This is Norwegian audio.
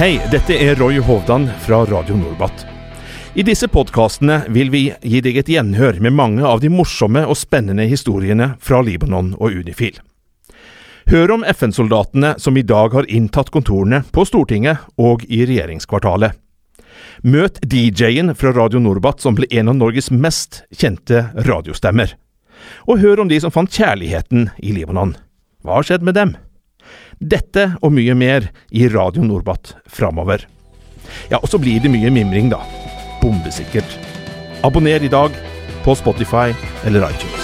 Hei, dette er Roy Hovdan fra Radio Norbat. I disse podkastene vil vi gi deg et gjenhør med mange av de morsomme og spennende historiene fra Libanon og Unifil. Hør om FN-soldatene som i dag har inntatt kontorene på Stortinget og i regjeringskvartalet. Møt DJ-en fra Radio Norbat som ble en av Norges mest kjente radiostemmer. Og hør om de som fant kjærligheten i Libanon. Hva har skjedd med dem? Dette og mye mer i Radio Norbat framover. Ja, og så blir det mye mimring, da bombesikkert. Abonner i dag på Spotify eller iTunes.